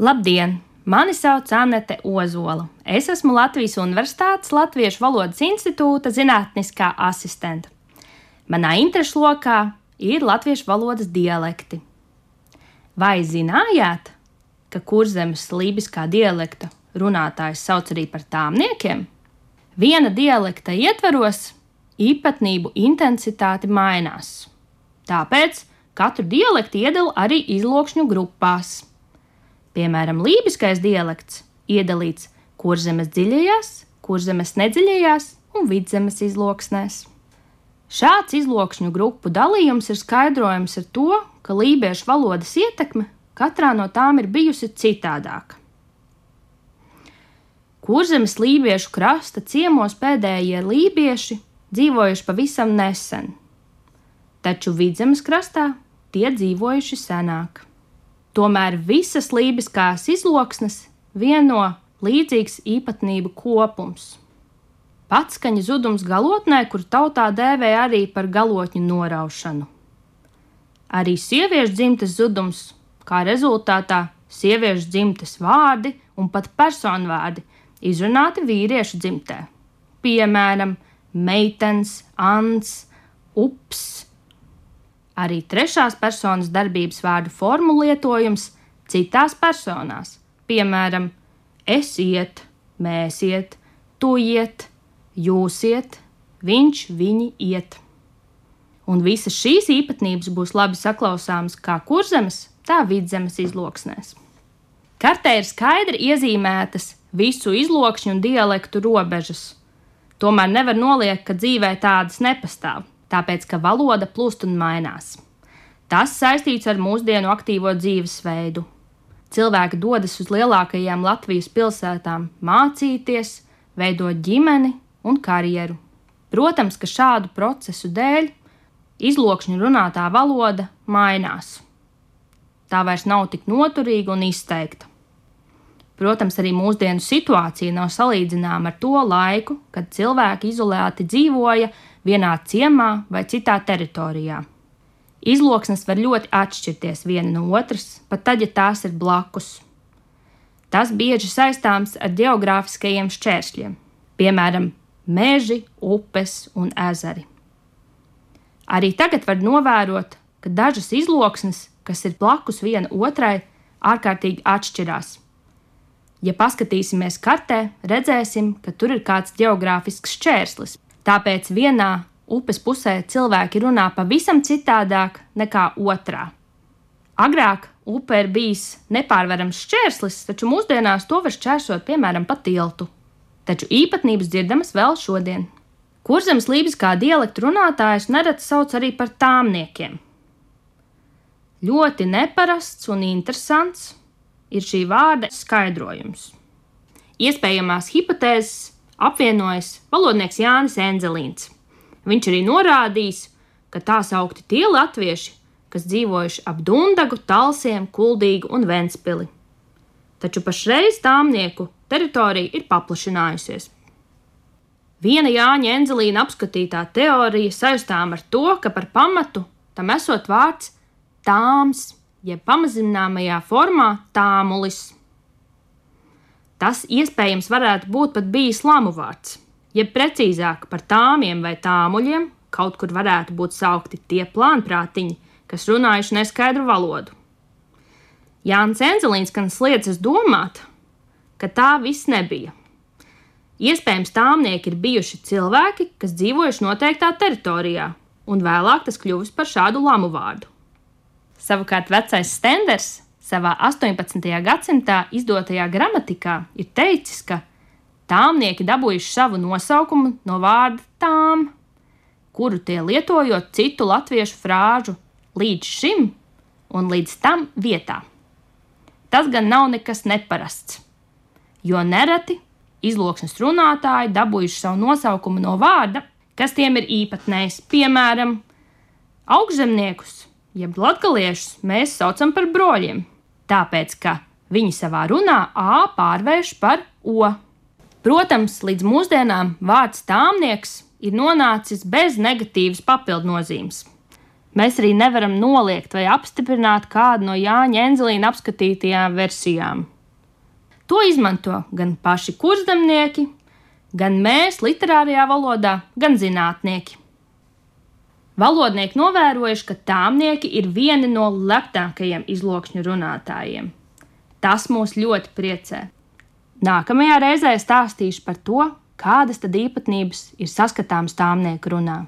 Labdien! Mani sauc Anete Ozola. Es esmu Latvijas Universitātes Latviešu valodas institūta zinātniskā asistente. Manā interešu lokā ir latviešu valodas dialekti. Vai zinājāt, ka kurzemes lībiskā dialekta runātājs sauc arī par tāmniekiem? Viena dialekta ietveros īpatnību intensitāte mainās. Tāpēc katru dialektu iedala arī izlokšņu grupās. Piemēram, lībiskais dialekts iedalīts kurzemes dziļajās, kurzemes nedziļajās un vidzemes izloksnēs. Šāds izlokšņu grupu dalījums ir skaidrojams ar to, ka lībiešu valodas ietekme katrā no tām ir bijusi citādāka. Kurzemes lībiešu krasta ciemos pēdējie lībieši dzīvojuši pavisam nesen, taču vidzemes krastā tie dzīvojuši senāk. Tomēr visas lībiskās izloksnes vieno līdzīgs īpatnību kopums Patskaņa zudums galotnē, kur tautā dēvē arī par galotņu noraušanu. Arī sieviešu dzimtes zudums, kā rezultātā sieviešu dzimtes vārdi un pat personvārdi izrunāti vīriešu dzimtē. Piemēram, meitens, ants, ups. Arī trešās personas darbības vārdu formu lietojums citās personās, piemēram, es iet, mēs iet, tu iet, jūs iet, viņš, viņi iet. Un visas šīs īpatnības būs labi saklausāmas kā kurzemes, tā vidzemes izloksnēs. Kartē ir skaidri iezīmētas visu izlokšņu un dialektu robežas. Tomēr nevar noliekt, ka dzīvē tādas nepastāv, tāpēc ka valoda plūst un mainās. Tas saistīts ar mūsdienu aktīvo dzīvesveidu. Cilvēki dodas uz lielākajām Latvijas pilsētām mācīties, veidot ģimeni un karjeru. Protams, ka šādu procesu dēļ izlokšņu runātā valoda mainās. Tā vairs nav tik noturīga un izteikta. Protams, arī mūsdienu situācija nav salīdzināma ar to laiku, kad cilvēki izolēti dzīvoja vienā ciemā vai citā teritorijā. Izloksnes var ļoti atšķirties viena no otras, pat tad, ja tās ir blakus. Tas bieži saistāms ar geogrāfiskajiem šķēršļiem, piemēram, meži, upes un ezeri. Arī tagad var novērot, ka dažas izloksnes, kas ir blakus viena otrai, ārkārtīgi atšķirās. Ja paskatīsimies kartē, redzēsim, ka tur ir kāds geogrāfisks šķērslis. Tāpēc vienā upes pusē cilvēki runā pavisam citādāk nekā otrā. Agrāk upe ir bijis nepārvarams šķērslis, taču mūsdienās to var šķērsot piemēram pa tiltu taču īpatnības dzirdamas vēl šodien. Kurzemes lībiskā dialektu runātājus nereti sauc arī par tāmniekiem. Ļoti neparasts un interesants ir šī vārda skaidrojums. Iespējamās hipotēzes apvienojas valodnieks Jānis Enzelīns. Viņš arī norādījis, ka tā saukti tie latvieši, kas dzīvojuši ap Dundagu, Talsiem, Kuldīgu un Ventspili. Taču pašreiz tāmnieku teritorija ir paplašinājusies. Viena Jāņa Enzelīna apskatītā teorija saistām ar to, ka par pamatu tam esot vārds tāms, jeb pamazināmajā formā tāmulis. Tas iespējams varētu būt pat bijis lamu vārds, jeb precīzāk par tāmiem vai tāmuļiem, kaut kur varētu būt saukti tie plānprātiņi, kas runājuši neskaidru valodu. Jānis Enzelīns gan sliedzas domāt, ka tā viss nebija. Iespējams, tāmnieki ir bijuši cilvēki, kas dzīvojuši noteiktā teritorijā, un vēlāk tas kļuvis par šādu lamu vārdu. Savukārt vecais Stenders savā 18. gadsimtā izdotajā gramatikā ir teicis, ka tāmnieki dabūjuši savu nosaukumu no vārda tām, kuru tie lietojot citu latviešu frāžu līdz šim un līdz tam vietā. Tas gan nav nekas neparasts jo nereti izloksnes runātāji dabūjuši savu nosaukumu no vārda, kas tiem ir īpatnējs. Piemēram, augšzemniekus, jeb latgaliešus, mēs saucam par broļiem, tāpēc ka viņi savā runā A pārvērš par O. Protams, līdz mūsdienām vārds tāmnieks ir nonācis bez negatīvas papildnozīmes. Mēs arī nevaram noliegt vai apstiprināt kādu no Jāņa Enzelīna apskatītajām versijām. To izmanto gan paši kurzdemnieki, gan mēs literārajā valodā, gan zinātnieki. Valodnieki novērojuši, ka tāmnieki ir vieni no lepnākajiem izlokšņu runātājiem. Tas mūs ļoti priecē. Nākamajā reizē stāstīšu par to, kādas tad īpatnības ir saskatāmas tāmnieku runā.